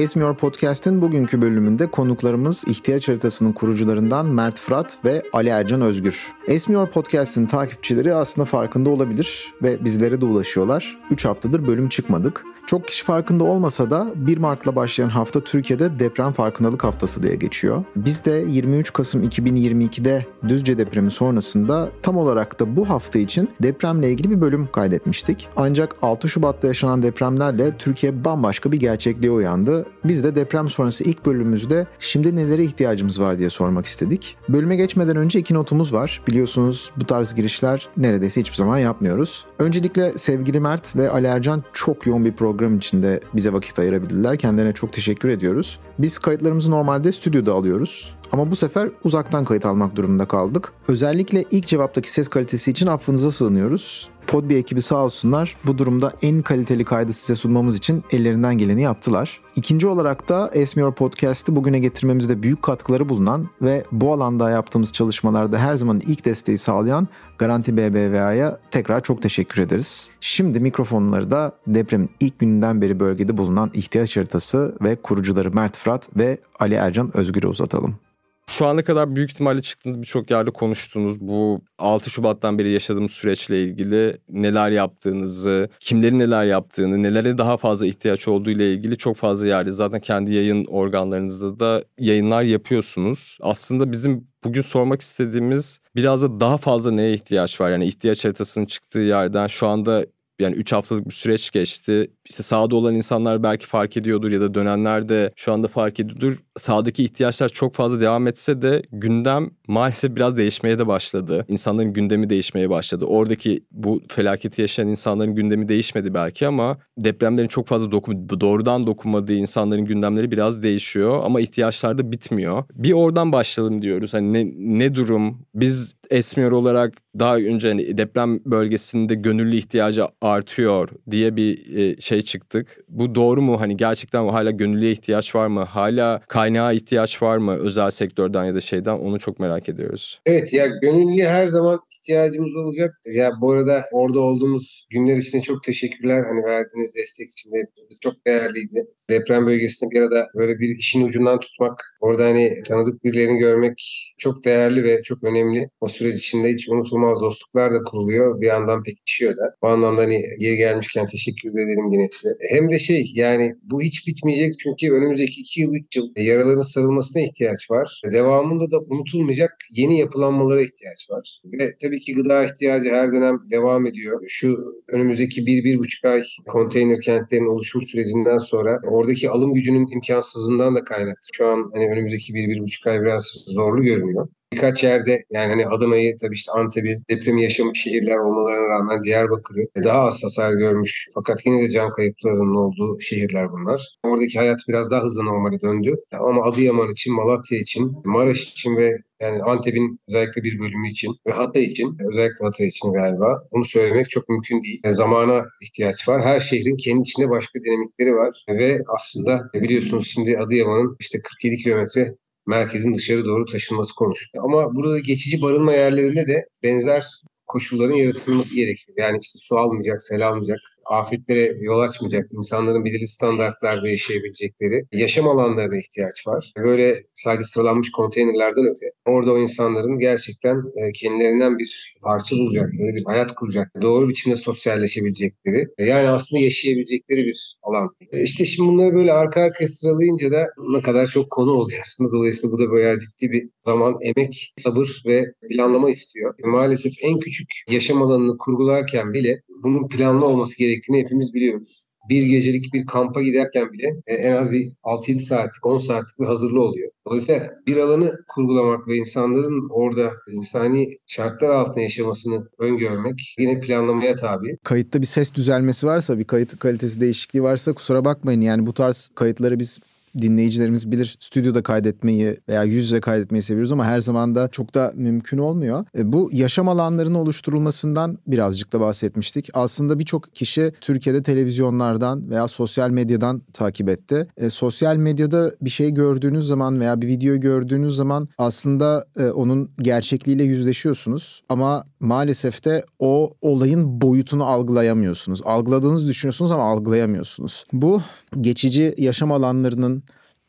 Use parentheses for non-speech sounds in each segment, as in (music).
Esmiyor Podcast'in bugünkü bölümünde konuklarımız ihtiyaç haritasının kurucularından Mert Fırat ve Ali Ercan Özgür. Esmiyor Podcast'in takipçileri aslında farkında olabilir ve bizlere de ulaşıyorlar. 3 haftadır bölüm çıkmadık. Çok kişi farkında olmasa da 1 Mart'la başlayan hafta Türkiye'de deprem farkındalık haftası diye geçiyor. Biz de 23 Kasım 2022'de Düzce depremi sonrasında tam olarak da bu hafta için depremle ilgili bir bölüm kaydetmiştik. Ancak 6 Şubat'ta yaşanan depremlerle Türkiye bambaşka bir gerçekliğe uyandı. Biz de deprem sonrası ilk bölümümüzde şimdi nelere ihtiyacımız var diye sormak istedik. Bölüme geçmeden önce iki notumuz var. Biliyorsunuz bu tarz girişler neredeyse hiçbir zaman yapmıyoruz. Öncelikle sevgili Mert ve Ali Ercan çok yoğun bir program içinde bize vakit ayırabildiler. Kendilerine çok teşekkür ediyoruz. Biz kayıtlarımızı normalde stüdyoda alıyoruz. Ama bu sefer uzaktan kayıt almak durumunda kaldık. Özellikle ilk cevaptaki ses kalitesi için affınıza sığınıyoruz. Podbi ekibi sağ olsunlar bu durumda en kaliteli kaydı size sunmamız için ellerinden geleni yaptılar. İkinci olarak da Esmiyor Podcast'ı bugüne getirmemizde büyük katkıları bulunan ve bu alanda yaptığımız çalışmalarda her zaman ilk desteği sağlayan Garanti BBVA'ya tekrar çok teşekkür ederiz. Şimdi mikrofonları da depremin ilk gününden beri bölgede bulunan ihtiyaç haritası ve kurucuları Mert Fırat ve Ali Ercan Özgür'e uzatalım. Şu ana kadar büyük ihtimalle çıktığınız birçok yerde konuştunuz. Bu 6 Şubat'tan beri yaşadığımız süreçle ilgili neler yaptığınızı, kimlerin neler yaptığını, nelere daha fazla ihtiyaç olduğu ile ilgili çok fazla yerde zaten kendi yayın organlarınızda da yayınlar yapıyorsunuz. Aslında bizim bugün sormak istediğimiz biraz da daha fazla neye ihtiyaç var? Yani ihtiyaç haritasının çıktığı yerden şu anda yani 3 haftalık bir süreç geçti. İşte sahada olan insanlar belki fark ediyordur ya da dönenler de şu anda fark ediyordur. Sahadaki ihtiyaçlar çok fazla devam etse de gündem maalesef biraz değişmeye de başladı. İnsanların gündemi değişmeye başladı. Oradaki bu felaketi yaşayan insanların gündemi değişmedi belki ama depremlerin çok fazla dokun doğrudan dokunmadığı insanların gündemleri biraz değişiyor ama ihtiyaçlar da bitmiyor. Bir oradan başlayalım diyoruz. Hani ne, ne durum? Biz Esmiyor olarak daha önce hani deprem bölgesinde gönüllü ihtiyacı artıyor diye bir e, şey çıktık. Bu doğru mu? Hani gerçekten hala gönüllüye ihtiyaç var mı? Hala kaynağa ihtiyaç var mı özel sektörden ya da şeyden? Onu çok merak ediyoruz. Evet ya gönüllüye her zaman ihtiyacımız olacak. Ya bu arada orada olduğumuz günler için çok teşekkürler. Hani verdiğiniz destek için de çok değerliydi. Deprem bölgesinde bir arada böyle bir işin ucundan tutmak, orada hani tanıdık birilerini görmek çok değerli ve çok önemli. O süreç içinde hiç unutulmaz dostluklar da kuruluyor. Bir yandan pekişiyor da. Bu anlamda hani yeri gelmişken teşekkür ederim yine size. Hem de şey yani bu hiç bitmeyecek çünkü önümüzdeki iki yıl, üç yıl yaraların sarılmasına ihtiyaç var. Devamında da unutulmayacak yeni yapılanmalara ihtiyaç var. Ve tabii ki gıda ihtiyacı her dönem devam ediyor. Şu önümüzdeki bir, bir buçuk ay konteyner kentlerin oluşum sürecinden sonra oradaki alım gücünün imkansızlığından da kaynaklı. Şu an hani önümüzdeki bir, bir buçuk ay biraz zorlu görünüyor. Birkaç yerde yani hani Adana'yı tabii işte Antep'i depremi yaşamış şehirler olmalarına rağmen Diyarbakır'ı daha az hasar görmüş fakat yine de can kayıplarının olduğu şehirler bunlar. Oradaki hayat biraz daha hızlı normale döndü. Ama Adıyaman için, Malatya için, Maraş için ve yani Antep'in özellikle bir bölümü için ve Hatay için, özellikle Hatay için galiba bunu söylemek çok mümkün değil. Yani zamana ihtiyaç var. Her şehrin kendi içinde başka dinamikleri var ve aslında biliyorsunuz şimdi Adıyaman'ın işte 47 kilometre merkezin dışarı doğru taşınması konuşuluyor. Ama burada geçici barınma yerlerinde de benzer koşulların yaratılması gerekiyor. Yani işte su almayacak, sel almayacak, afetlere yol açmayacak, insanların belirli standartlarda yaşayabilecekleri yaşam alanlarına ihtiyaç var. Böyle sadece sıralanmış konteynerlerden öte orada o insanların gerçekten e, kendilerinden bir parça bulacakları, bir hayat kuracakları, doğru biçimde sosyalleşebilecekleri, e, yani aslında yaşayabilecekleri bir alan. E, işte şimdi bunları böyle arka arkaya sıralayınca da ne kadar çok konu oluyor aslında. Dolayısıyla bu da bayağı ciddi bir zaman, emek, sabır ve planlama istiyor. Maalesef en küçük yaşam alanını kurgularken bile bunun planlı olması gerektiğini hepimiz biliyoruz. Bir gecelik bir kampa giderken bile e, en az bir 6-7 saatlik, 10 saatlik bir hazırlığı oluyor. Dolayısıyla bir alanı kurgulamak ve insanların orada insani şartlar altında yaşamasını öngörmek yine planlamaya tabi. Kayıtta bir ses düzelmesi varsa, bir kayıt kalitesi değişikliği varsa kusura bakmayın. Yani bu tarz kayıtları biz dinleyicilerimiz bilir stüdyoda kaydetmeyi veya yüz yüze kaydetmeyi seviyoruz ama her zaman da çok da mümkün olmuyor. E, bu yaşam alanlarının oluşturulmasından birazcık da bahsetmiştik. Aslında birçok kişi Türkiye'de televizyonlardan veya sosyal medyadan takip etti. E, sosyal medyada bir şey gördüğünüz zaman veya bir video gördüğünüz zaman aslında e, onun gerçekliğiyle yüzleşiyorsunuz ama maalesef de o olayın boyutunu algılayamıyorsunuz. Algıladığınızı düşünüyorsunuz ama algılayamıyorsunuz. Bu geçici yaşam alanlarının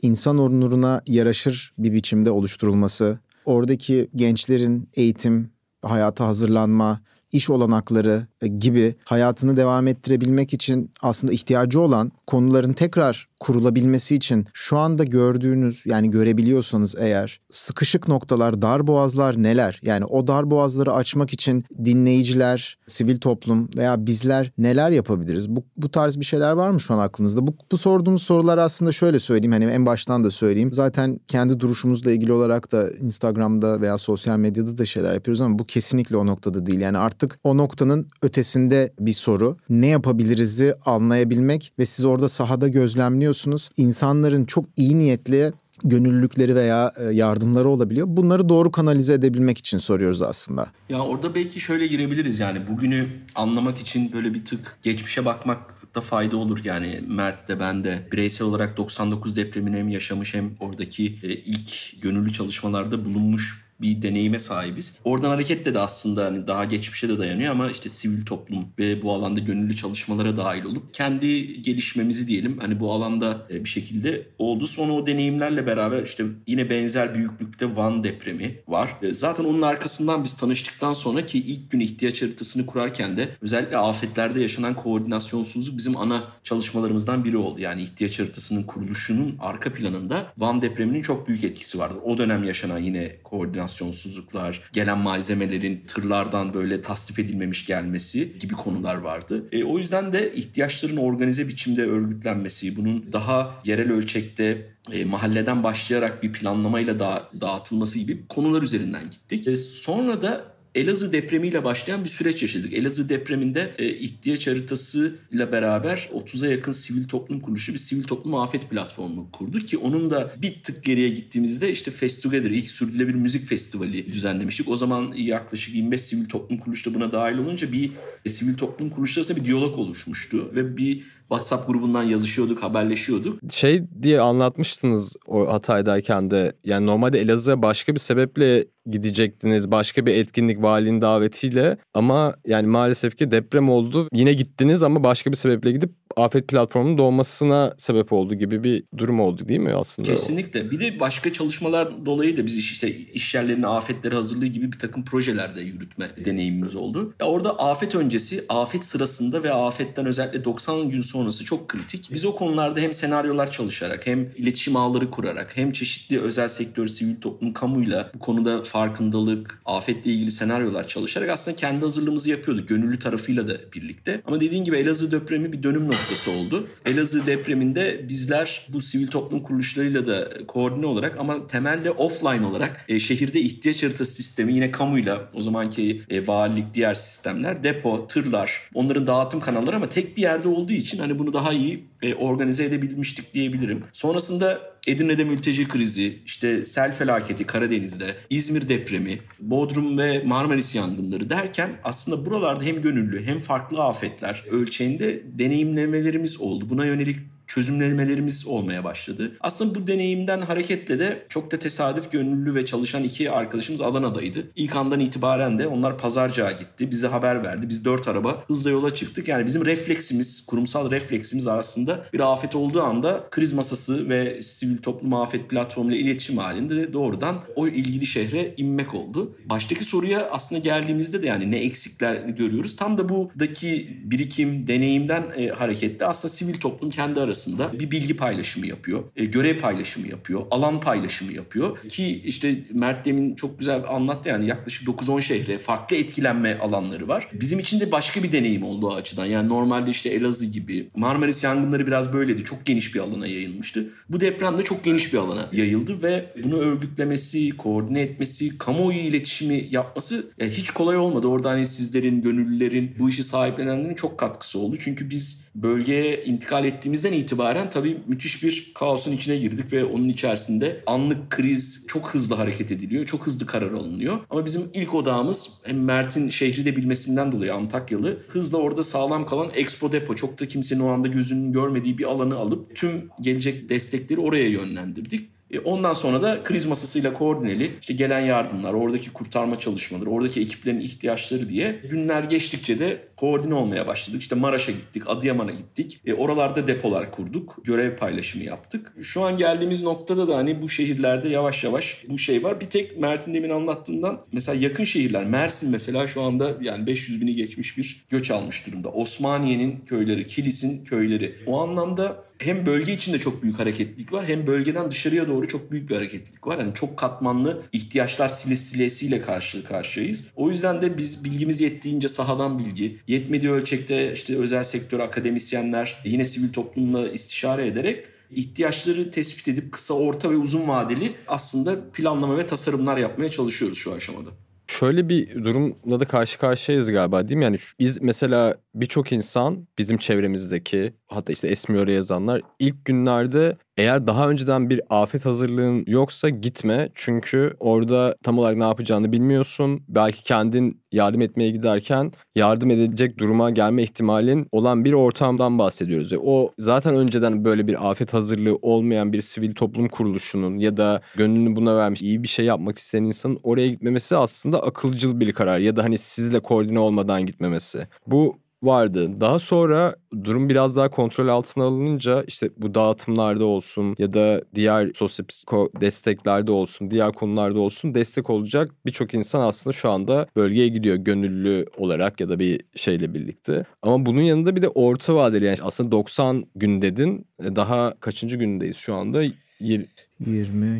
insan onuruna yaraşır bir biçimde oluşturulması, oradaki gençlerin eğitim, hayata hazırlanma, iş olanakları gibi hayatını devam ettirebilmek için aslında ihtiyacı olan konuların tekrar kurulabilmesi için şu anda gördüğünüz yani görebiliyorsanız eğer sıkışık noktalar, dar boğazlar neler? Yani o dar boğazları açmak için dinleyiciler, sivil toplum veya bizler neler yapabiliriz? Bu, bu tarz bir şeyler var mı şu an aklınızda? Bu, bu sorduğumuz sorular aslında şöyle söyleyeyim hani en baştan da söyleyeyim. Zaten kendi duruşumuzla ilgili olarak da Instagram'da veya sosyal medyada da şeyler yapıyoruz ama bu kesinlikle o noktada değil. Yani artık o noktanın ötesinde bir soru. Ne yapabiliriz'i anlayabilmek ve siz orada sahada gözlemliyorsunuz. İnsanların çok iyi niyetli gönüllülükleri veya e, yardımları olabiliyor. Bunları doğru kanalize edebilmek için soruyoruz aslında. Ya orada belki şöyle girebiliriz yani bugünü anlamak için böyle bir tık geçmişe bakmak da fayda olur. Yani Mert de ben de bireysel olarak 99 depremini hem yaşamış hem oradaki e, ilk gönüllü çalışmalarda bulunmuş bir deneyime sahibiz. Oradan hareketle de aslında hani daha geçmişe de dayanıyor ama işte sivil toplum ve bu alanda gönüllü çalışmalara dahil olup kendi gelişmemizi diyelim hani bu alanda e, bir şekilde oldu. Sonra o deneyimlerle beraber işte yine benzer büyüklükte Van depremi var. E, zaten onun arkasından biz tanıştıktan sonra ki ilk gün ihtiyaç haritasını kurarken de özellikle afetlerde yaşanan koordinasyonsuzluk bizim ana çalışmalarımızdan biri oldu. Yani ihtiyaç haritasının kuruluşunun arka planında Van depreminin çok büyük etkisi vardır. O dönem yaşanan yine koordinasyon koordinasyonsuzluklar, gelen malzemelerin tırlardan böyle tasnif edilmemiş gelmesi gibi konular vardı. E, o yüzden de ihtiyaçların organize biçimde örgütlenmesi, bunun daha yerel ölçekte e, mahalleden başlayarak bir planlamayla da, dağıtılması gibi konular üzerinden gittik. E, sonra da Elazığ depremiyle başlayan bir süreç yaşadık. Elazığ depreminde e, ihtiyaç haritasıyla beraber 30'a yakın sivil toplum kuruluşu bir sivil toplum afet platformu kurdu ki onun da bir tık geriye gittiğimizde işte Fest ilk sürdürülebilir müzik festivali düzenlemiştik. O zaman yaklaşık 25 sivil toplum kuruluşu da buna dahil olunca bir e, sivil toplum kuruluşları arasında bir diyalog oluşmuştu ve bir WhatsApp grubundan yazışıyorduk, haberleşiyorduk. Şey diye anlatmıştınız o Hatay'dayken de yani normalde Elazığ'a başka bir sebeple gidecektiniz. Başka bir etkinlik valinin davetiyle ama yani maalesef ki deprem oldu. Yine gittiniz ama başka bir sebeple gidip afet platformunun doğmasına sebep oldu gibi bir durum oldu değil mi aslında? Kesinlikle. Bir de başka çalışmalar dolayı da biz işte iş yerlerinin afetleri hazırlığı gibi bir takım projelerde yürütme deneyimimiz oldu. Ya orada afet öncesi, afet sırasında ve afetten özellikle 90 gün sonrası çok kritik. Biz o konularda hem senaryolar çalışarak hem iletişim ağları kurarak hem çeşitli özel sektör, sivil toplum, kamuyla bu konuda farkındalık, afetle ilgili senaryolar çalışarak aslında kendi hazırlığımızı yapıyorduk. Gönüllü tarafıyla da birlikte. Ama dediğin gibi Elazığ depremi bir dönüm noktası oldu. Elazığ depreminde bizler bu sivil toplum kuruluşlarıyla da koordine olarak ama temelde offline olarak e, şehirde ihtiyaç haritası sistemi yine kamuyla o zamanki e, valilik diğer sistemler depo, tırlar onların dağıtım kanalları ama tek bir yerde olduğu için hani bunu daha iyi e, organize edebilmiştik diyebilirim. Sonrasında Edirne'de mülteci krizi, işte sel felaketi Karadeniz'de, İzmir depremi, Bodrum ve Marmaris yangınları derken aslında buralarda hem gönüllü hem farklı afetler ölçeğinde deneyimlemelerimiz oldu. Buna yönelik çözümlemelerimiz olmaya başladı. Aslında bu deneyimden hareketle de çok da tesadüf gönüllü ve çalışan iki arkadaşımız Adana'daydı. İlk andan itibaren de onlar pazarcığa gitti. Bize haber verdi. Biz dört araba hızla yola çıktık. Yani bizim refleksimiz, kurumsal refleksimiz aslında bir afet olduğu anda kriz masası ve sivil toplum afet platformuyla iletişim halinde de doğrudan o ilgili şehre inmek oldu. Baştaki soruya aslında geldiğimizde de yani ne eksikler görüyoruz. Tam da buradaki birikim, deneyimden e, hareketle aslında sivil toplum kendi arasında arasında bir bilgi paylaşımı yapıyor. E, görev paylaşımı yapıyor. Alan paylaşımı yapıyor. Ki işte Mert demin çok güzel anlattı yani yaklaşık 9-10 şehre farklı etkilenme alanları var. Bizim için de başka bir deneyim oldu o açıdan. Yani normalde işte Elazığ gibi Marmaris yangınları biraz böyleydi. Çok geniş bir alana yayılmıştı. Bu deprem de çok geniş bir alana yayıldı ve bunu örgütlemesi, koordine etmesi, kamuoyu iletişimi yapması yani hiç kolay olmadı. Orada hani sizlerin, gönüllülerin, bu işi sahiplenenlerin çok katkısı oldu. Çünkü biz bölgeye intikal ettiğimizden itibaren tabii müthiş bir kaosun içine girdik ve onun içerisinde anlık kriz çok hızlı hareket ediliyor. Çok hızlı karar alınıyor. Ama bizim ilk odağımız hem Mert'in şehri de bilmesinden dolayı Antakyalı hızla orada sağlam kalan Expo Depo. Çok da kimsenin o anda gözünün görmediği bir alanı alıp tüm gelecek destekleri oraya yönlendirdik. E, ondan sonra da kriz masasıyla koordineli işte gelen yardımlar, oradaki kurtarma çalışmaları, oradaki ekiplerin ihtiyaçları diye günler geçtikçe de koordine olmaya başladık. İşte Maraş'a gittik, Adıyaman'a gittik. E, oralarda depolar kurduk, görev paylaşımı yaptık. Şu an geldiğimiz noktada da hani bu şehirlerde yavaş yavaş bu şey var. Bir tek Mert'in demin anlattığından mesela yakın şehirler, Mersin mesela şu anda yani 500 bini geçmiş bir göç almış durumda. Osmaniye'nin köyleri, Kilis'in köyleri. O anlamda hem bölge içinde çok büyük hareketlilik var hem bölgeden dışarıya doğru çok büyük bir hareketlilik var. Yani çok katmanlı ihtiyaçlar silsilesiyle karşı karşıyayız. O yüzden de biz bilgimiz yettiğince sahadan bilgi, yetmediği ölçekte işte özel sektör, akademisyenler, yine sivil toplumla istişare ederek ihtiyaçları tespit edip kısa, orta ve uzun vadeli aslında planlama ve tasarımlar yapmaya çalışıyoruz şu aşamada. Şöyle bir durumla da karşı karşıyayız galiba değil mi? Yani biz mesela birçok insan bizim çevremizdeki hatta işte Esmiyor'a yazanlar ilk günlerde eğer daha önceden bir afet hazırlığın yoksa gitme. Çünkü orada tam olarak ne yapacağını bilmiyorsun. Belki kendin yardım etmeye giderken yardım edecek duruma gelme ihtimalin olan bir ortamdan bahsediyoruz. Ve o zaten önceden böyle bir afet hazırlığı olmayan bir sivil toplum kuruluşunun ya da gönlünü buna vermiş iyi bir şey yapmak isteyen insanın oraya gitmemesi aslında akılcıl bir karar. Ya da hani sizle koordine olmadan gitmemesi. Bu vardı. Daha sonra durum biraz daha kontrol altına alınınca işte bu dağıtımlarda olsun ya da diğer sosyopsiko desteklerde olsun, diğer konularda olsun destek olacak birçok insan aslında şu anda bölgeye gidiyor gönüllü olarak ya da bir şeyle birlikte. Ama bunun yanında bir de orta vadeli yani aslında 90 gün dedin. E, daha kaçıncı gündeyiz şu anda? 20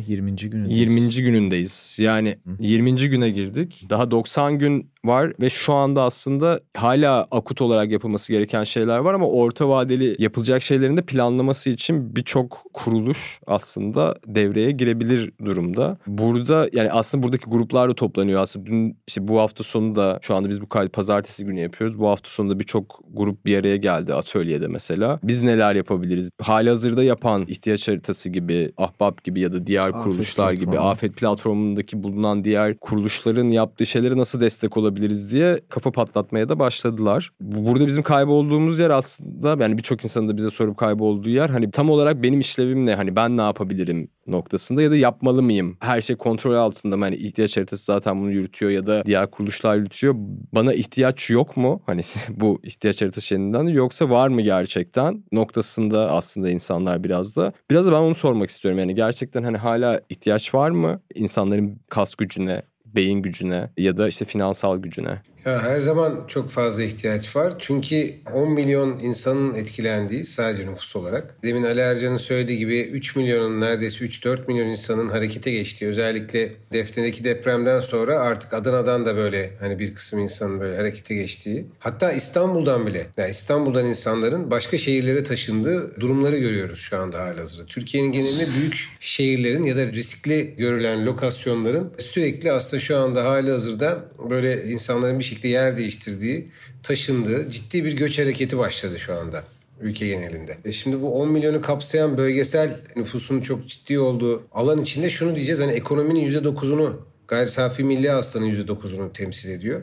20. günündeyiz. 20. günündeyiz. Yani Hı. 20. güne girdik. Daha 90 gün var ve şu anda aslında hala akut olarak yapılması gereken şeyler var ama orta vadeli yapılacak şeylerin de planlaması için birçok kuruluş aslında devreye girebilir durumda. Burada yani aslında buradaki gruplar da toplanıyor. Aslında dün işte bu hafta sonu da şu anda biz bu kaydı pazartesi günü yapıyoruz. Bu hafta sonunda birçok grup bir araya geldi atölyede mesela. Biz neler yapabiliriz? Hali hazırda yapan ihtiyaç haritası gibi, ahbap gibi ya da diğer afet kuruluşlar platformu. gibi afet platformundaki bulunan diğer kuruluşların yaptığı şeylere nasıl destek olabilir yapabiliriz diye kafa patlatmaya da başladılar. Burada bizim kaybolduğumuz yer aslında yani birçok insanın da bize sorup kaybolduğu yer hani tam olarak benim işlevim ne? Hani ben ne yapabilirim noktasında ya da yapmalı mıyım? Her şey kontrol altında mı? Hani ihtiyaç haritası zaten bunu yürütüyor ya da diğer kuruluşlar yürütüyor. Bana ihtiyaç yok mu? Hani (laughs) bu ihtiyaç haritası şeyinden yoksa var mı gerçekten? Noktasında aslında insanlar biraz da. Biraz da ben onu sormak istiyorum. Yani gerçekten hani hala ihtiyaç var mı? insanların kas gücüne, beyin gücüne ya da işte finansal gücüne. Ya her zaman çok fazla ihtiyaç var. Çünkü 10 milyon insanın etkilendiği sadece nüfus olarak. Demin Ali Ercan'ın söylediği gibi 3 milyonun neredeyse 3-4 milyon insanın harekete geçtiği özellikle Defne'deki depremden sonra artık Adana'dan da böyle hani bir kısım insanın böyle harekete geçtiği. Hatta İstanbul'dan bile yani İstanbul'dan insanların başka şehirlere taşındığı durumları görüyoruz şu anda halihazırda. Türkiye'nin genelinde büyük şehirlerin ya da riskli görülen lokasyonların sürekli aslında şu anda halihazırda böyle insanların bir şekilde yer değiştirdiği, taşındığı ciddi bir göç hareketi başladı şu anda ülke genelinde. E şimdi bu 10 milyonu kapsayan bölgesel nüfusun çok ciddi olduğu alan içinde şunu diyeceğiz. Hani ekonominin %9'unu gayri safi milli hasılanın %9'unu temsil ediyor.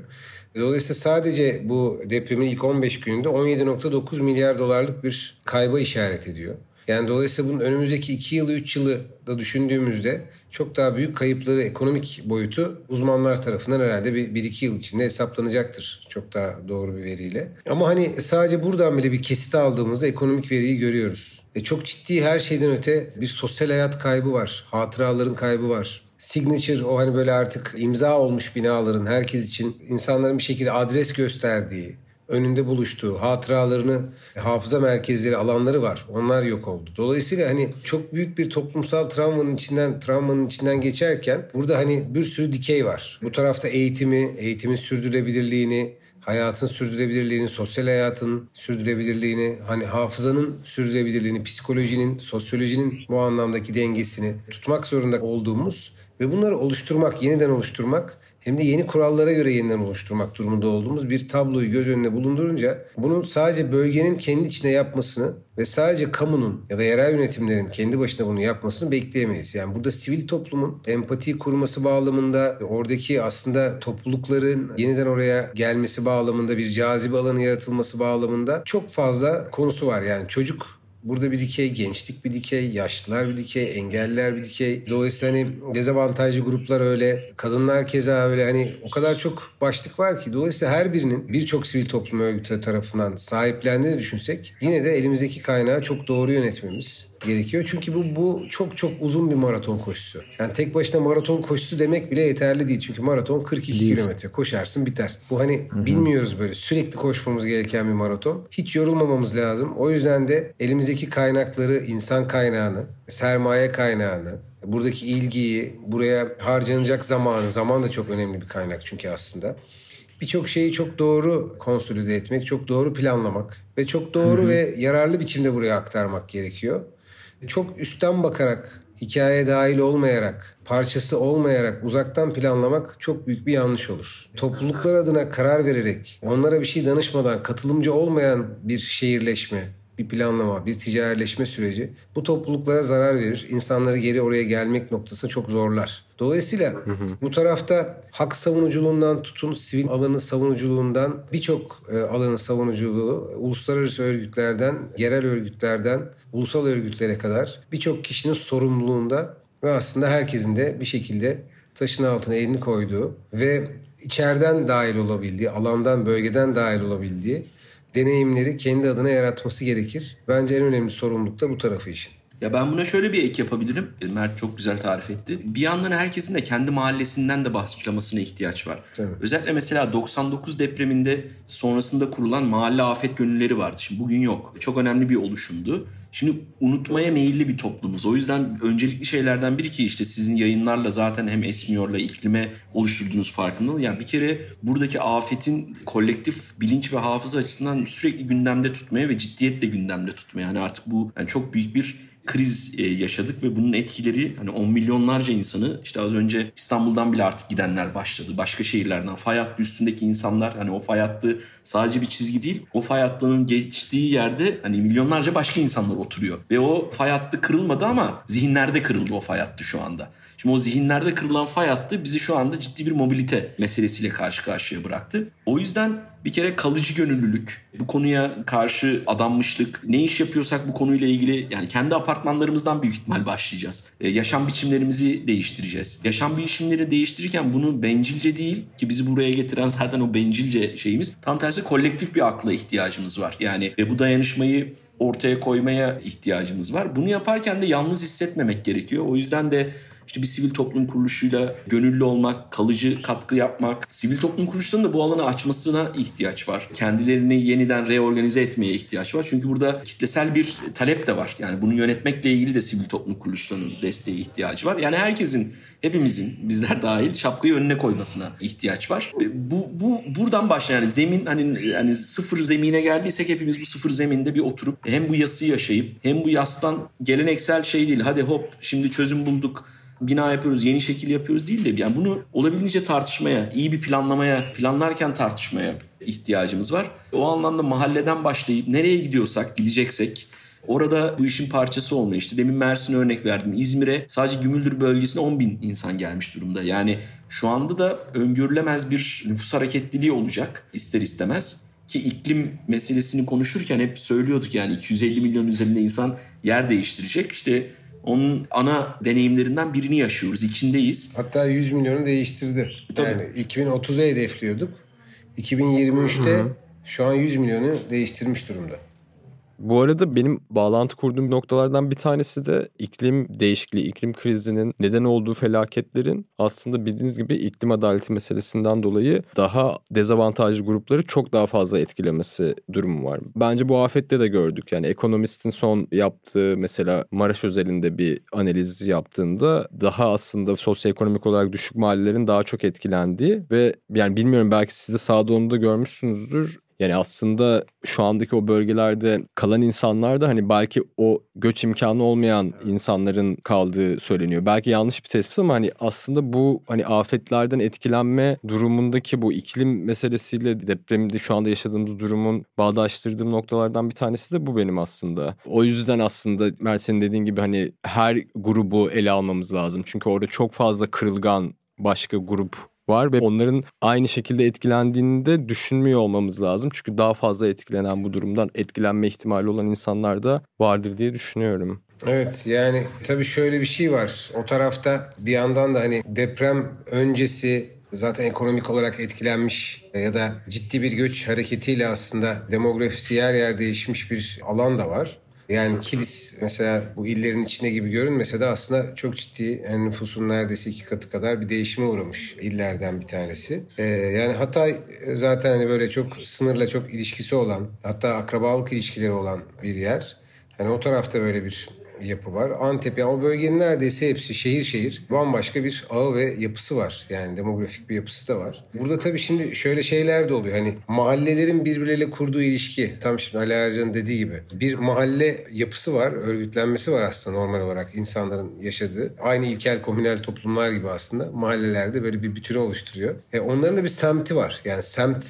Dolayısıyla sadece bu depremin ilk 15 gününde 17.9 milyar dolarlık bir kayba işaret ediyor. Yani dolayısıyla bunun önümüzdeki 2 yılı 3 yılı da düşündüğümüzde çok daha büyük kayıpları ekonomik boyutu uzmanlar tarafından herhalde bir, bir iki yıl içinde hesaplanacaktır. Çok daha doğru bir veriyle. Ama hani sadece buradan bile bir kesit aldığımızda ekonomik veriyi görüyoruz. E çok ciddi her şeyden öte bir sosyal hayat kaybı var. Hatıraların kaybı var signature o hani böyle artık imza olmuş binaların herkes için insanların bir şekilde adres gösterdiği, önünde buluştuğu, hatıralarını, hafıza merkezleri, alanları var. Onlar yok oldu. Dolayısıyla hani çok büyük bir toplumsal travmanın içinden travmanın içinden geçerken burada hani bir sürü dikey var. Bu tarafta eğitimi, eğitimin sürdürülebilirliğini, hayatın sürdürülebilirliğini, sosyal hayatın sürdürülebilirliğini, hani hafızanın sürdürülebilirliğini, psikolojinin, sosyolojinin bu anlamdaki dengesini tutmak zorunda olduğumuz ve bunları oluşturmak, yeniden oluşturmak hem de yeni kurallara göre yeniden oluşturmak durumunda olduğumuz bir tabloyu göz önüne bulundurunca bunun sadece bölgenin kendi içine yapmasını ve sadece kamunun ya da yerel yönetimlerin kendi başına bunu yapmasını bekleyemeyiz. Yani burada sivil toplumun empati kurması bağlamında oradaki aslında toplulukların yeniden oraya gelmesi bağlamında bir cazibe alanı yaratılması bağlamında çok fazla konusu var. Yani çocuk Burada bir dikey, gençlik bir dikey, yaşlılar bir dikey, engelliler bir dikey. Dolayısıyla hani dezavantajlı gruplar öyle, kadınlar keza öyle hani o kadar çok başlık var ki. Dolayısıyla her birinin birçok sivil toplum örgütü tarafından sahiplendiğini düşünsek yine de elimizdeki kaynağı çok doğru yönetmemiz gerekiyor. Çünkü bu, bu çok çok uzun bir maraton koşusu. Yani tek başına maraton koşusu demek bile yeterli değil. Çünkü maraton 42 değil. kilometre. Koşarsın biter. Bu hani Hı-hı. bilmiyoruz böyle sürekli koşmamız gereken bir maraton. Hiç yorulmamamız lazım. O yüzden de elimizdeki kaynakları, insan kaynağını, sermaye kaynağını, buradaki ilgiyi, buraya harcanacak zamanı, zaman da çok önemli bir kaynak çünkü aslında birçok şeyi çok doğru konsolide etmek, çok doğru planlamak ve çok doğru Hı-hı. ve yararlı biçimde buraya aktarmak gerekiyor çok üstten bakarak, hikaye dahil olmayarak, parçası olmayarak uzaktan planlamak çok büyük bir yanlış olur. Topluluklar adına karar vererek, onlara bir şey danışmadan katılımcı olmayan bir şehirleşme, bir planlama, bir ticarileşme süreci bu topluluklara zarar verir. İnsanları geri oraya gelmek noktasını çok zorlar. Dolayısıyla hı hı. bu tarafta hak savunuculuğundan tutun sivil alanın savunuculuğundan birçok e, alanın savunuculuğu uluslararası örgütlerden, yerel örgütlerden, ulusal örgütlere kadar birçok kişinin sorumluluğunda ve aslında herkesin de bir şekilde taşın altına elini koyduğu ve içeriden dahil olabildiği, alandan, bölgeden dahil olabildiği deneyimleri kendi adına yaratması gerekir. Bence en önemli sorumluluk da bu tarafı için. Ya ben buna şöyle bir ek yapabilirim. E, Mert çok güzel tarif etti. Bir yandan herkesin de kendi mahallesinden de başlamasına ihtiyaç var. Tabii. Özellikle mesela 99 depreminde sonrasında kurulan mahalle afet gönülleri vardı. Şimdi bugün yok. Çok önemli bir oluşumdu. Şimdi unutmaya meyilli bir toplumuz. O yüzden öncelikli şeylerden biri ki işte sizin yayınlarla zaten hem Esmiyor'la iklime oluşturduğunuz farkındalığı. Yani bir kere buradaki afetin kolektif bilinç ve hafıza açısından sürekli gündemde tutmaya ve ciddiyetle gündemde tutmaya. Yani artık bu yani çok büyük bir kriz e, yaşadık ve bunun etkileri hani 10 milyonlarca insanı işte az önce İstanbul'dan bile artık gidenler başladı. Başka şehirlerden fay hattı üstündeki insanlar hani o fay hattı sadece bir çizgi değil. O fay hattının geçtiği yerde hani milyonlarca başka insanlar oturuyor. Ve o fay hattı kırılmadı ama zihinlerde kırıldı o fay hattı şu anda. Şimdi o zihinlerde kırılan fay hattı bizi şu anda ciddi bir mobilite meselesiyle karşı karşıya bıraktı. O yüzden bir kere kalıcı gönüllülük, bu konuya karşı adanmışlık, ne iş yapıyorsak bu konuyla ilgili yani kendi apartmanlarımızdan büyük ihtimal başlayacağız. Ee, yaşam biçimlerimizi değiştireceğiz. Yaşam biçimlerini değiştirirken bunu bencilce değil ki bizi buraya getiren zaten o bencilce şeyimiz. Tam tersi kolektif bir akla ihtiyacımız var. Yani ve bu dayanışmayı ortaya koymaya ihtiyacımız var. Bunu yaparken de yalnız hissetmemek gerekiyor. O yüzden de işte bir sivil toplum kuruluşuyla gönüllü olmak, kalıcı katkı yapmak, sivil toplum kuruluşlarının da bu alanı açmasına ihtiyaç var. Kendilerini yeniden reorganize etmeye ihtiyaç var. Çünkü burada kitlesel bir talep de var. Yani bunu yönetmekle ilgili de sivil toplum kuruluşlarının desteğe ihtiyacı var. Yani herkesin, hepimizin, bizler dahil şapkayı önüne koymasına ihtiyaç var. Bu, bu buradan başlayan yani zemin hani yani sıfır zemine geldiysek hepimiz bu sıfır zeminde bir oturup hem bu yası yaşayıp hem bu yastan geleneksel şey değil. Hadi hop şimdi çözüm bulduk bina yapıyoruz, yeni şekil yapıyoruz değil de yani bunu olabildiğince tartışmaya, iyi bir planlamaya, planlarken tartışmaya ihtiyacımız var. O anlamda mahalleden başlayıp nereye gidiyorsak, gideceksek Orada bu işin parçası olmaya işte demin Mersin'e örnek verdim. İzmir'e sadece Gümüldür bölgesine 10 bin insan gelmiş durumda. Yani şu anda da öngörülemez bir nüfus hareketliliği olacak ister istemez. Ki iklim meselesini konuşurken hep söylüyorduk yani 250 milyon üzerinde insan yer değiştirecek. İşte onun ana deneyimlerinden birini yaşıyoruz. içindeyiz. Hatta 100 milyonu değiştirdi. Tabii. Yani 2030'a hedefliyorduk. 2023'te şu an 100 milyonu değiştirmiş durumda. Bu arada benim bağlantı kurduğum noktalardan bir tanesi de iklim değişikliği, iklim krizinin neden olduğu felaketlerin aslında bildiğiniz gibi iklim adaleti meselesinden dolayı daha dezavantajlı grupları çok daha fazla etkilemesi durumu var. Bence bu afette de gördük. Yani ekonomistin son yaptığı mesela Maraş özelinde bir analiz yaptığında daha aslında sosyoekonomik olarak düşük mahallelerin daha çok etkilendiği ve yani bilmiyorum belki siz de sağda onu da görmüşsünüzdür Yani aslında şu andaki o bölgelerde kalan insanlar da hani belki o göç imkanı olmayan insanların kaldığı söyleniyor. Belki yanlış bir tespit ama hani aslında bu hani afetlerden etkilenme durumundaki bu iklim meselesiyle depremde şu anda yaşadığımız durumun bağdaştırdığım noktalardan bir tanesi de bu benim aslında. O yüzden aslında Mert senin dediğin gibi hani her grubu ele almamız lazım. Çünkü orada çok fazla kırılgan başka grup var ve onların aynı şekilde etkilendiğini de düşünmüyor olmamız lazım. Çünkü daha fazla etkilenen bu durumdan etkilenme ihtimali olan insanlar da vardır diye düşünüyorum. Evet yani tabii şöyle bir şey var. O tarafta bir yandan da hani deprem öncesi zaten ekonomik olarak etkilenmiş ya da ciddi bir göç hareketiyle aslında demografisi yer yer değişmiş bir alan da var. Yani Kilis mesela bu illerin içine gibi görünmese de aslında çok ciddi yani nüfusun neredeyse iki katı kadar bir değişime uğramış illerden bir tanesi. Ee, yani Hatay zaten hani böyle çok sınırla çok ilişkisi olan hatta akrabalık ilişkileri olan bir yer. Yani o tarafta böyle bir yapı var. Antep yani o bölgenin neredeyse hepsi şehir şehir bambaşka bir ağı ve yapısı var. Yani demografik bir yapısı da var. Burada tabii şimdi şöyle şeyler de oluyor. Hani mahallelerin birbirleriyle kurduğu ilişki tam şimdi Ali Ercan'ın dediği gibi bir mahalle yapısı var, örgütlenmesi var aslında normal olarak insanların yaşadığı. Aynı ilkel komünel toplumlar gibi aslında mahallelerde böyle bir bütünü oluşturuyor. E onların da bir semti var. Yani semt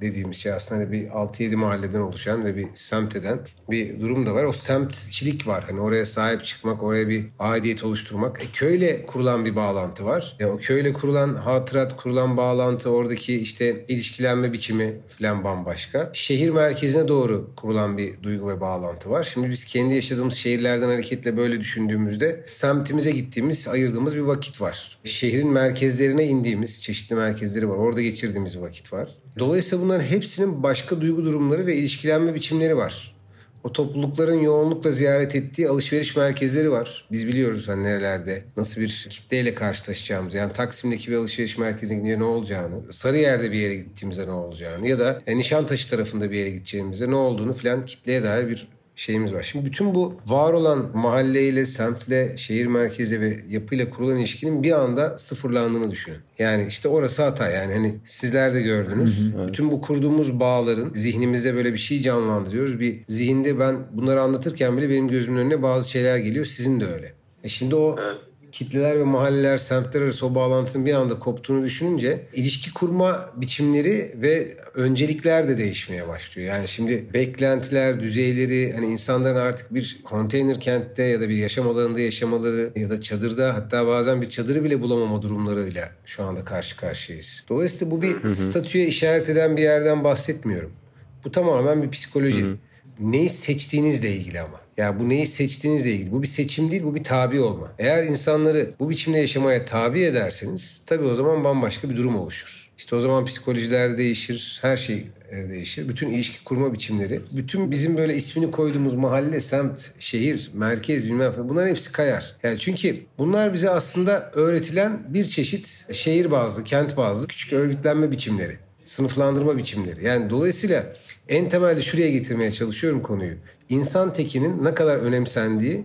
dediğimiz şey aslında hani bir 6-7 mahalleden oluşan ve bir semt eden bir durum da var. O semtçilik var. Hani oraya sahip çıkmak, oraya bir aidiyet oluşturmak. E, köyle kurulan bir bağlantı var. E, o köyle kurulan hatırat, kurulan bağlantı, oradaki işte ilişkilenme biçimi falan bambaşka. Şehir merkezine doğru kurulan bir duygu ve bağlantı var. Şimdi biz kendi yaşadığımız şehirlerden hareketle böyle düşündüğümüzde semtimize gittiğimiz, ayırdığımız bir vakit var. Şehrin merkezlerine indiğimiz çeşitli merkezleri var. Orada geçirdiğimiz vakit var. Dolayısıyla bunların hepsinin başka duygu durumları ve ilişkilenme biçimleri var. O toplulukların yoğunlukla ziyaret ettiği alışveriş merkezleri var. Biz biliyoruz hani nerelerde nasıl bir kitleyle karşılaşacağımızı. Yani Taksim'deki bir alışveriş merkezine gidince ne olacağını, Sarıyer'de bir yere gittiğimizde ne olacağını ya da e, Nişantaşı tarafında bir yere gideceğimizde ne olduğunu filan kitleye dair bir şeyimiz var. Şimdi bütün bu var olan mahalleyle, semtle, şehir merkezle ve yapıyla kurulan ilişkinin bir anda sıfırlandığını düşünün. Yani işte orası hata yani hani sizler de gördünüz. Hı hı, evet. Bütün bu kurduğumuz bağların zihnimizde böyle bir şey canlandırıyoruz. Bir zihinde ben bunları anlatırken bile benim gözümün önüne bazı şeyler geliyor. Sizin de öyle. E şimdi o evet kitleler ve mahalleler, semtler arası o bağlantının bir anda koptuğunu düşününce ilişki kurma biçimleri ve öncelikler de değişmeye başlıyor. Yani şimdi beklentiler, düzeyleri hani insanların artık bir konteyner kentte ya da bir yaşam alanında yaşamaları ya da çadırda hatta bazen bir çadırı bile bulamama durumlarıyla şu anda karşı karşıyayız. Dolayısıyla bu bir hı hı. statüye işaret eden bir yerden bahsetmiyorum. Bu tamamen bir psikoloji. Hı hı. Neyi seçtiğinizle ilgili ama. Yani bu neyi seçtiğinizle ilgili. Bu bir seçim değil, bu bir tabi olma. Eğer insanları bu biçimde yaşamaya tabi ederseniz tabii o zaman bambaşka bir durum oluşur. İşte o zaman psikolojiler değişir, her şey e, değişir. Bütün ilişki kurma biçimleri, bütün bizim böyle ismini koyduğumuz mahalle, semt, şehir, merkez bilmem ne bunların hepsi kayar. Yani çünkü bunlar bize aslında öğretilen bir çeşit şehir bazlı, kent bazlı küçük örgütlenme biçimleri, sınıflandırma biçimleri. Yani dolayısıyla en temelde şuraya getirmeye çalışıyorum konuyu. İnsan tekinin ne kadar önemsendiği,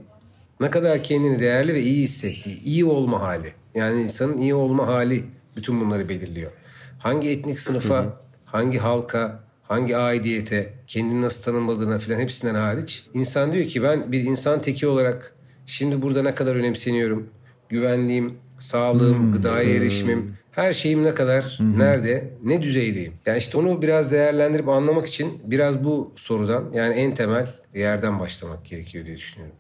ne kadar kendini değerli ve iyi hissettiği, iyi olma hali. Yani insanın iyi olma hali bütün bunları belirliyor. Hangi etnik sınıfa, hangi halka, hangi aidiyete, kendini nasıl tanımladığına falan hepsinden hariç. insan diyor ki ben bir insan teki olarak şimdi burada ne kadar önemseniyorum. Güvenliğim, sağlığım, hmm. gıdaya erişimim, her şeyim ne kadar, hmm. nerede, ne düzeydeyim. Yani işte onu biraz değerlendirip anlamak için biraz bu sorudan yani en temel yerden başlamak gerekiyor diye düşünüyorum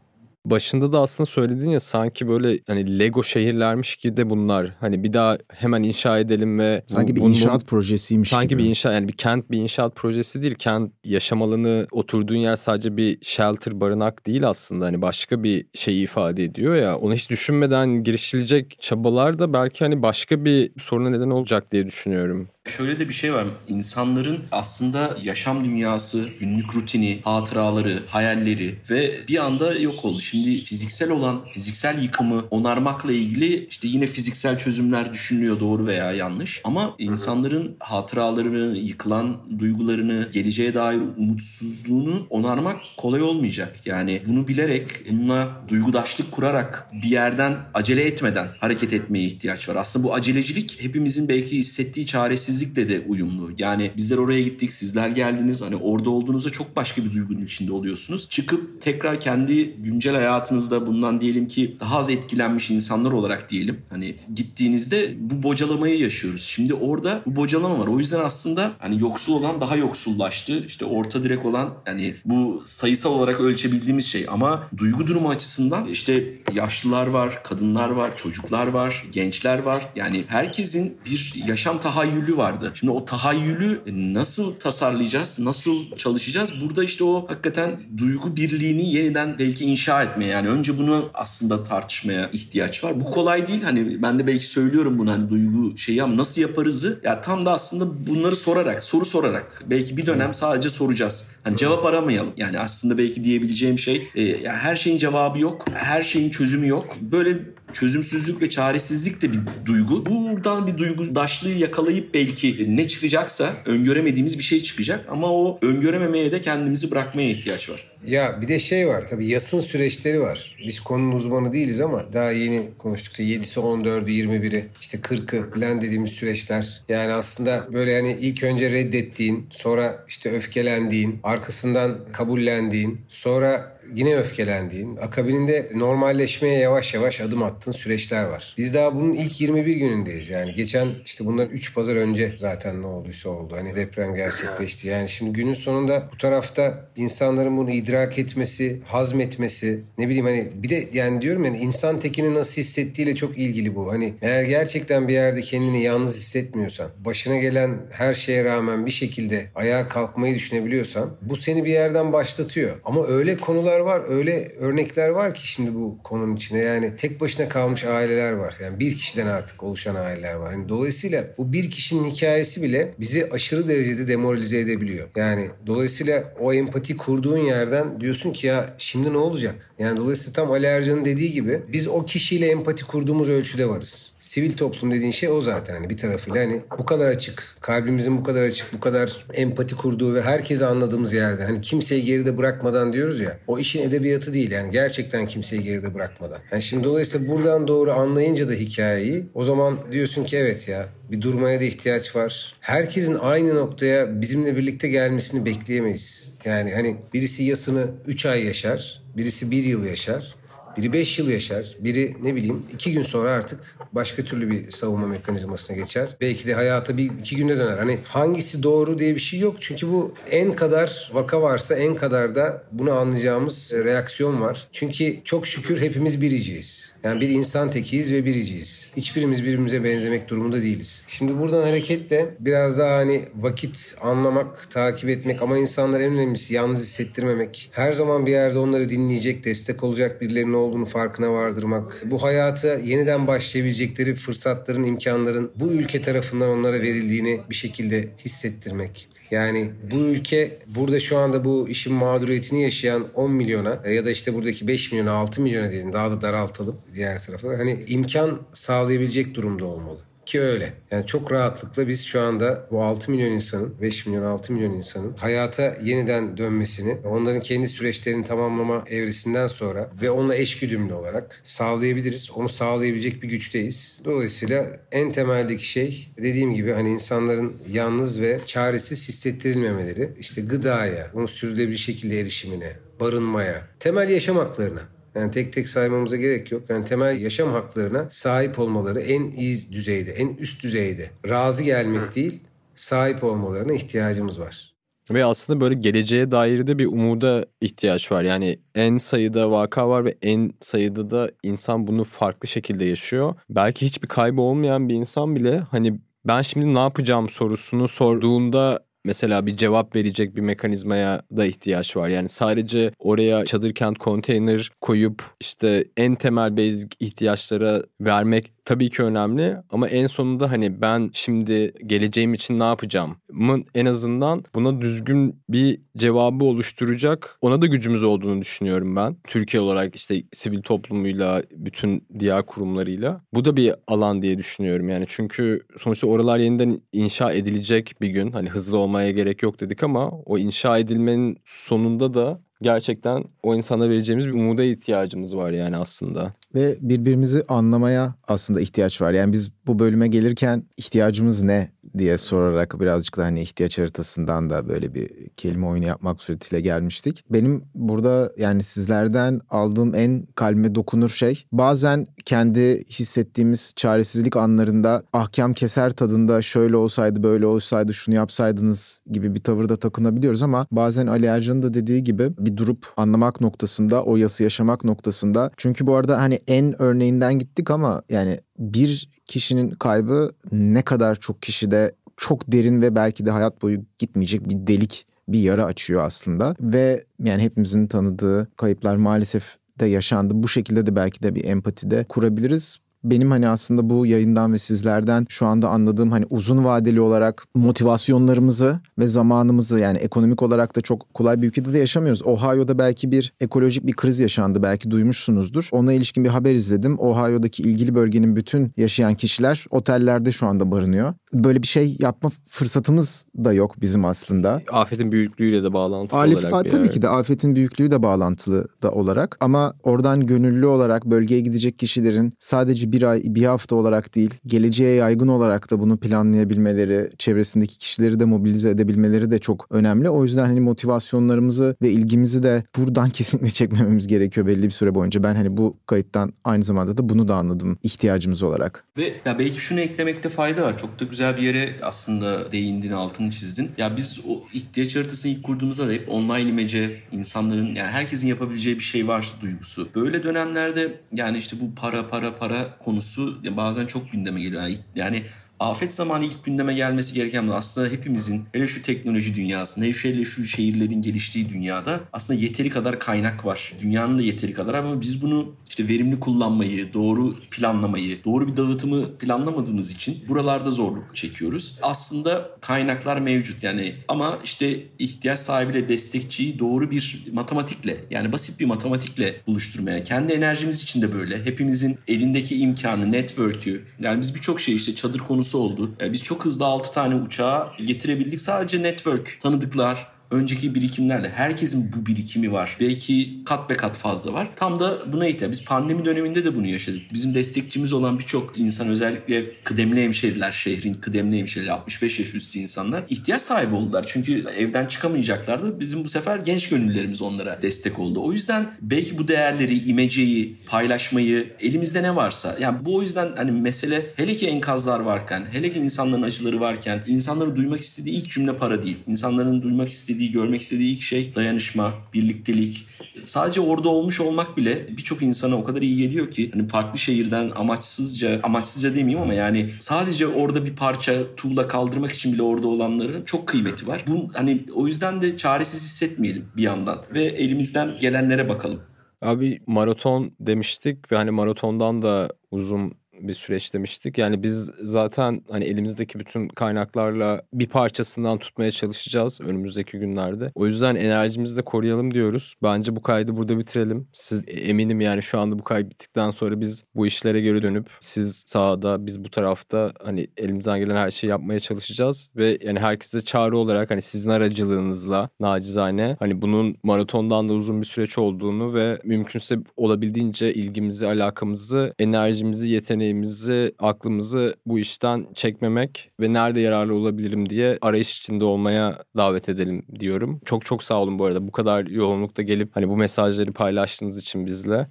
başında da aslında söyledin ya sanki böyle hani Lego şehirlermiş ki de bunlar. Hani bir daha hemen inşa edelim ve sanki bir inşaat projesiymiş sanki gibi. bir inşaat yani bir kent bir inşaat projesi değil. Kent yaşam alanı oturduğun yer sadece bir shelter barınak değil aslında. Hani başka bir şeyi ifade ediyor ya. Onu hiç düşünmeden girişilecek çabalar da belki hani başka bir soruna neden olacak diye düşünüyorum. Şöyle de bir şey var. İnsanların aslında yaşam dünyası, günlük rutini, hatıraları, hayalleri ve bir anda yok oldu. Şimdi fiziksel olan, fiziksel yıkımı onarmakla ilgili işte yine fiziksel çözümler düşünülüyor doğru veya yanlış. Ama insanların hatıralarını, yıkılan duygularını, geleceğe dair umutsuzluğunu onarmak kolay olmayacak. Yani bunu bilerek, bununla duygudaşlık kurarak bir yerden acele etmeden hareket etmeye ihtiyaç var. Aslında bu acelecilik hepimizin belki hissettiği çaresiz çaresizlikle de uyumlu. Yani bizler oraya gittik, sizler geldiniz. Hani orada olduğunuzda çok başka bir duygunun içinde oluyorsunuz. Çıkıp tekrar kendi güncel hayatınızda bundan diyelim ki daha az etkilenmiş insanlar olarak diyelim. Hani gittiğinizde bu bocalamayı yaşıyoruz. Şimdi orada bu bocalama var. O yüzden aslında hani yoksul olan daha yoksullaştı. İşte orta direk olan hani bu sayısal olarak ölçebildiğimiz şey ama duygu durumu açısından işte yaşlılar var, kadınlar var, çocuklar var, gençler var. Yani herkesin bir yaşam tahayyülü vardı. Şimdi o tahayyülü nasıl tasarlayacağız, nasıl çalışacağız? Burada işte o hakikaten duygu birliğini yeniden belki inşa etmeye yani önce bunu aslında tartışmaya ihtiyaç var. Bu kolay değil. Hani ben de belki söylüyorum bunu hani duygu şeyi ama nasıl yaparızı ya tam da aslında bunları sorarak, soru sorarak belki bir dönem sadece soracağız. Hani cevap aramayalım. Yani aslında belki diyebileceğim şey e, yani her şeyin cevabı yok. Her şeyin çözümü yok. Böyle çözümsüzlük ve çaresizlik de bir duygu. Buradan bir duygudaşlığı yakalayıp belki ne çıkacaksa öngöremediğimiz bir şey çıkacak ama o öngörememeye de kendimizi bırakmaya ihtiyaç var. Ya bir de şey var tabii yasın süreçleri var. Biz konunun uzmanı değiliz ama daha yeni konuştuk. 7'si 14'ü 21'i işte 40'ı plan dediğimiz süreçler. Yani aslında böyle yani ilk önce reddettiğin sonra işte öfkelendiğin arkasından kabullendiğin sonra yine öfkelendiğin, akabininde normalleşmeye yavaş yavaş adım attığın süreçler var. Biz daha bunun ilk 21 günündeyiz. Yani geçen işte bunlar 3 pazar önce zaten ne olduysa oldu. Hani deprem gerçekleşti. Yani şimdi günün sonunda bu tarafta insanların bunu idrak etmesi, hazmetmesi, ne bileyim hani bir de yani diyorum yani insan tekini nasıl hissettiğiyle çok ilgili bu. Hani eğer gerçekten bir yerde kendini yalnız hissetmiyorsan, başına gelen her şeye rağmen bir şekilde ayağa kalkmayı düşünebiliyorsan bu seni bir yerden başlatıyor. Ama öyle konular var, öyle örnekler var ki şimdi bu konunun içine yani tek başına kalmış aileler var. Yani bir kişiden artık oluşan aileler var. Yani dolayısıyla bu bir kişinin hikayesi bile bizi aşırı derecede demoralize edebiliyor. Yani dolayısıyla o empati kurduğun yerden diyorsun ki ya şimdi ne olacak? Yani dolayısıyla tam Ali Ercan'ın dediği gibi biz o kişiyle empati kurduğumuz ölçüde varız. Sivil toplum dediğin şey o zaten hani bir tarafıyla hani bu kadar açık, kalbimizin bu kadar açık, bu kadar empati kurduğu ve herkesi anladığımız yerde hani kimseyi geride bırakmadan diyoruz ya o işin edebiyatı değil yani gerçekten kimseyi geride bırakmadan. Yani şimdi dolayısıyla buradan doğru anlayınca da hikayeyi o zaman diyorsun ki evet ya bir durmaya da ihtiyaç var. Herkesin aynı noktaya bizimle birlikte gelmesini bekleyemeyiz. Yani hani birisi yasını 3 ay yaşar, birisi 1 yıl yaşar. Biri 5 yıl yaşar, biri ne bileyim 2 gün sonra artık başka türlü bir savunma mekanizmasına geçer. Belki de hayata bir iki günde döner. Hani hangisi doğru diye bir şey yok. Çünkü bu en kadar vaka varsa en kadar da bunu anlayacağımız reaksiyon var. Çünkü çok şükür hepimiz biriciyiz. Yani bir insan tekiyiz ve biriciyiz. Hiçbirimiz birbirimize benzemek durumunda değiliz. Şimdi buradan hareketle biraz daha hani vakit anlamak, takip etmek ama insanlar en önemlisi yalnız hissettirmemek. Her zaman bir yerde onları dinleyecek, destek olacak birilerinin olduğunu farkına vardırmak. Bu hayata yeniden başlayabilecekleri fırsatların, imkanların bu ülke tarafından onlara verildiğini bir şekilde hissettirmek. Yani bu ülke burada şu anda bu işin mağduriyetini yaşayan 10 milyona ya da işte buradaki 5 milyona 6 milyona diyelim daha da daraltalım diğer tarafa. Hani imkan sağlayabilecek durumda olmalı. Ki öyle. Yani çok rahatlıkla biz şu anda bu 6 milyon insanın, 5 milyon 6 milyon insanın hayata yeniden dönmesini, onların kendi süreçlerini tamamlama evresinden sonra ve onunla eşgüdümlü olarak sağlayabiliriz. Onu sağlayabilecek bir güçteyiz. Dolayısıyla en temeldeki şey dediğim gibi hani insanların yalnız ve çaresiz hissettirilmemeleri, işte gıdaya, onu sürdürülebilir şekilde erişimine, barınmaya, temel yaşam haklarına yani tek tek saymamıza gerek yok. Yani temel yaşam haklarına sahip olmaları en iyi düzeyde, en üst düzeyde. Razı gelmek değil, sahip olmalarına ihtiyacımız var. Ve aslında böyle geleceğe dair de bir umuda ihtiyaç var. Yani en sayıda vaka var ve en sayıda da insan bunu farklı şekilde yaşıyor. Belki hiçbir kaybı olmayan bir insan bile hani ben şimdi ne yapacağım sorusunu sorduğunda mesela bir cevap verecek bir mekanizmaya da ihtiyaç var. Yani sadece oraya çadır kent konteyner koyup işte en temel basic ihtiyaçlara vermek tabii ki önemli ama en sonunda hani ben şimdi geleceğim için ne yapacağım mı en azından buna düzgün bir cevabı oluşturacak ona da gücümüz olduğunu düşünüyorum ben. Türkiye olarak işte sivil toplumuyla bütün diğer kurumlarıyla. Bu da bir alan diye düşünüyorum yani çünkü sonuçta oralar yeniden inşa edilecek bir gün. Hani hızlı olmaya gerek yok dedik ama o inşa edilmenin sonunda da gerçekten o insana vereceğimiz bir umuda ihtiyacımız var yani aslında. Ve birbirimizi anlamaya aslında ihtiyaç var. Yani biz bu bölüme gelirken ihtiyacımız ne diye sorarak birazcık da hani ihtiyaç haritasından da böyle bir kelime oyunu yapmak suretiyle gelmiştik. Benim burada yani sizlerden aldığım en kalbime dokunur şey bazen kendi hissettiğimiz çaresizlik anlarında ahkam keser tadında şöyle olsaydı böyle olsaydı şunu yapsaydınız gibi bir tavırda takınabiliyoruz ama bazen Ali Ercan'ın da dediği gibi bir durup anlamak noktasında o yası yaşamak noktasında çünkü bu arada hani en örneğinden gittik ama yani bir kişinin kaybı ne kadar çok kişide çok derin ve belki de hayat boyu gitmeyecek bir delik bir yara açıyor aslında ve yani hepimizin tanıdığı kayıplar maalesef de yaşandı. Bu şekilde de belki de bir empati de kurabiliriz benim hani aslında bu yayından ve sizlerden şu anda anladığım hani uzun vadeli olarak motivasyonlarımızı ve zamanımızı yani ekonomik olarak da çok kolay bir ülkede de yaşamıyoruz. Ohio'da belki bir ekolojik bir kriz yaşandı belki duymuşsunuzdur. Ona ilişkin bir haber izledim. Ohio'daki ilgili bölgenin bütün yaşayan kişiler otellerde şu anda barınıyor. Böyle bir şey yapma fırsatımız da yok bizim aslında. Afetin büyüklüğüyle de bağlantılı Alif, olarak. A, tabii yer. ki de afetin büyüklüğü de bağlantılı da olarak ama oradan gönüllü olarak bölgeye gidecek kişilerin sadece bir ay, bir hafta olarak değil, geleceğe yaygın olarak da bunu planlayabilmeleri, çevresindeki kişileri de mobilize edebilmeleri de çok önemli. O yüzden hani motivasyonlarımızı ve ilgimizi de buradan (laughs) kesinlikle çekmememiz gerekiyor belli bir süre boyunca. Ben hani bu kayıttan aynı zamanda da bunu da anladım ihtiyacımız olarak. Ve ya belki şunu eklemekte fayda var. Çok da güzel bir yere aslında değindin, altını çizdin. Ya biz o ihtiyaç haritasını ilk kurduğumuzda da hep online imece, insanların yani herkesin yapabileceği bir şey var duygusu. Böyle dönemlerde yani işte bu para para para konusu bazen çok gündeme geliyor. Yani, yani afet zamanı ilk gündeme gelmesi gereken aslında hepimizin hele şu teknoloji dünyasında hele şu şehirlerin geliştiği dünyada aslında yeteri kadar kaynak var. Dünyanın da yeteri kadar ama biz bunu işte verimli kullanmayı, doğru planlamayı, doğru bir dağıtımı planlamadığımız için buralarda zorluk çekiyoruz. Aslında kaynaklar mevcut yani ama işte ihtiyaç sahibiyle destekçiyi doğru bir matematikle yani basit bir matematikle buluşturmaya. Kendi enerjimiz için de böyle. Hepimizin elindeki imkanı, network'ü yani biz birçok şey işte çadır konusu oldu. Biz çok hızlı 6 tane uçağı getirebildik. Sadece network, tanıdıklar, önceki birikimlerle herkesin bu birikimi var. Belki kat be kat fazla var. Tam da buna ihtiyaç. Biz pandemi döneminde de bunu yaşadık. Bizim destekçimiz olan birçok insan özellikle kıdemli hemşeriler, şehrin kıdemli hemşerileri 65 yaş üstü insanlar ihtiyaç sahibi oldular. Çünkü evden çıkamayacaklardı. Bizim bu sefer genç gönüllerimiz onlara destek oldu. O yüzden belki bu değerleri, imeceyi, paylaşmayı elimizde ne varsa. Yani bu o yüzden hani mesele hele ki enkazlar varken, hele ki insanların acıları varken insanların duymak istediği ilk cümle para değil. İnsanların duymak istediği istediği, görmek istediği ilk şey dayanışma, birliktelik. Sadece orada olmuş olmak bile birçok insana o kadar iyi geliyor ki hani farklı şehirden amaçsızca, amaçsızca demeyeyim ama yani sadece orada bir parça tuğla kaldırmak için bile orada olanların çok kıymeti var. Bu hani o yüzden de çaresiz hissetmeyelim bir yandan ve elimizden gelenlere bakalım. Abi maraton demiştik ve hani maratondan da uzun bir süreç demiştik. Yani biz zaten hani elimizdeki bütün kaynaklarla bir parçasından tutmaya çalışacağız önümüzdeki günlerde. O yüzden enerjimizi de koruyalım diyoruz. Bence bu kaydı burada bitirelim. Siz eminim yani şu anda bu kayıt bittikten sonra biz bu işlere geri dönüp siz sağda biz bu tarafta hani elimizden gelen her şeyi yapmaya çalışacağız ve yani herkese çağrı olarak hani sizin aracılığınızla nacizane hani bunun maratondan da uzun bir süreç olduğunu ve mümkünse olabildiğince ilgimizi, alakamızı, enerjimizi, yeteneğimizi yeteneğimizi, aklımızı bu işten çekmemek ve nerede yararlı olabilirim diye arayış içinde olmaya davet edelim diyorum. Çok çok sağ olun bu arada bu kadar yoğunlukta gelip hani bu mesajları paylaştığınız için bizle.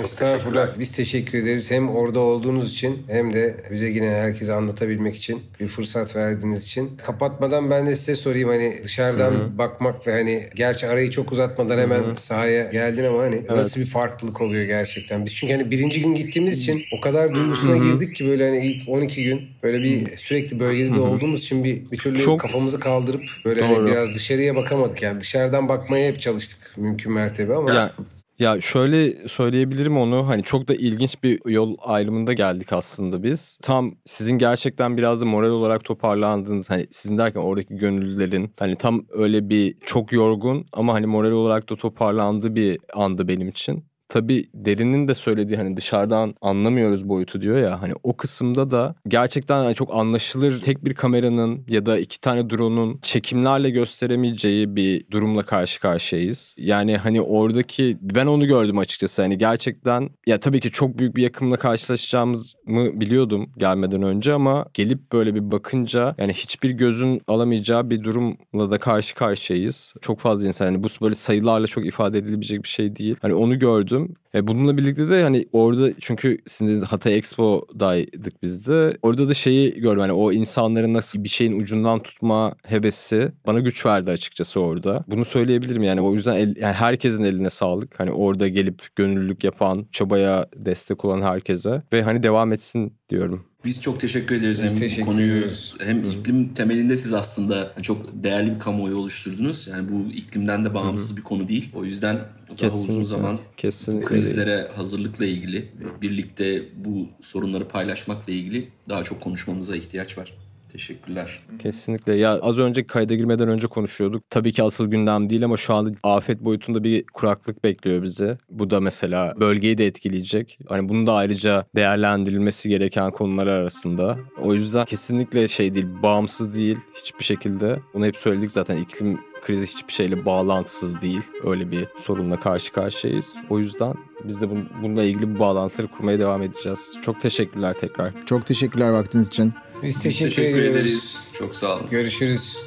Estağfurullah. Biz teşekkür ederiz. Hem orada olduğunuz için hem de bize yine herkese anlatabilmek için bir fırsat verdiğiniz için. Kapatmadan ben de size sorayım hani dışarıdan Hı-hı. bakmak ve hani gerçi arayı çok uzatmadan hemen Hı-hı. sahaya geldin ama hani evet. nasıl bir farklılık oluyor gerçekten. Biz çünkü hani birinci gün gittiğimiz için o kadar duygusuna Hı-hı. girdik ki böyle hani ilk 12 gün böyle bir sürekli bölgede de olduğumuz için bir, bir türlü çok... kafamızı kaldırıp böyle hani biraz dışarıya bakamadık. Yani dışarıdan bakmaya hep çalıştık mümkün mertebe ama. Ya ya şöyle söyleyebilirim onu hani çok da ilginç bir yol ayrımında geldik aslında biz. Tam sizin gerçekten biraz da moral olarak toparlandığınız hani sizin derken oradaki gönüllülerin hani tam öyle bir çok yorgun ama hani moral olarak da toparlandığı bir andı benim için. Tabii derinin de söylediği hani dışarıdan anlamıyoruz boyutu diyor ya hani o kısımda da gerçekten yani çok anlaşılır tek bir kameranın ya da iki tane drone'un çekimlerle gösteremeyeceği bir durumla karşı karşıyayız. Yani hani oradaki ben onu gördüm açıkçası hani gerçekten ya tabii ki çok büyük bir yakımla karşılaşacağımızı biliyordum gelmeden önce ama gelip böyle bir bakınca yani hiçbir gözün alamayacağı bir durumla da karşı karşıyayız. Çok fazla insan hani bu böyle sayılarla çok ifade edilebilecek bir şey değil. Hani onu gördüm. E bununla birlikte de hani orada çünkü sizin Hatay Expo'daydık biz de. Orada da şeyi gördüm hani o insanların nasıl bir şeyin ucundan tutma hevesi bana güç verdi açıkçası orada. Bunu söyleyebilirim yani o yüzden el, yani herkesin eline sağlık. Hani orada gelip gönüllülük yapan, çabaya destek olan herkese ve hani devam etsin diyorum. Biz çok teşekkür ederiz. Biz hem teşekkür konuyu ediyoruz. hem iklim temelinde siz aslında çok değerli bir kamuoyu oluşturdunuz. Yani bu iklimden de bağımsız bir konu değil. O yüzden daha uzun zaman kesinlikle. krizlere hazırlıkla ilgili, birlikte bu sorunları paylaşmakla ilgili daha çok konuşmamıza ihtiyaç var. Teşekkürler. Kesinlikle. Ya az önce kayda girmeden önce konuşuyorduk. Tabii ki asıl gündem değil ama şu anda afet boyutunda bir kuraklık bekliyor bizi. Bu da mesela bölgeyi de etkileyecek. Hani bunun da ayrıca değerlendirilmesi gereken konular arasında. O yüzden kesinlikle şey değil, bağımsız değil hiçbir şekilde. Bunu hep söyledik zaten iklim krizi hiçbir şeyle bağlantısız değil. Öyle bir sorunla karşı karşıyayız. O yüzden biz de bun- bununla ilgili bu bağlantıları kurmaya devam edeceğiz. Çok teşekkürler tekrar. Çok teşekkürler vaktiniz için. Biz Biz teşekkür, teşekkür ediyoruz. ederiz. Çok sağ olun. Görüşürüz.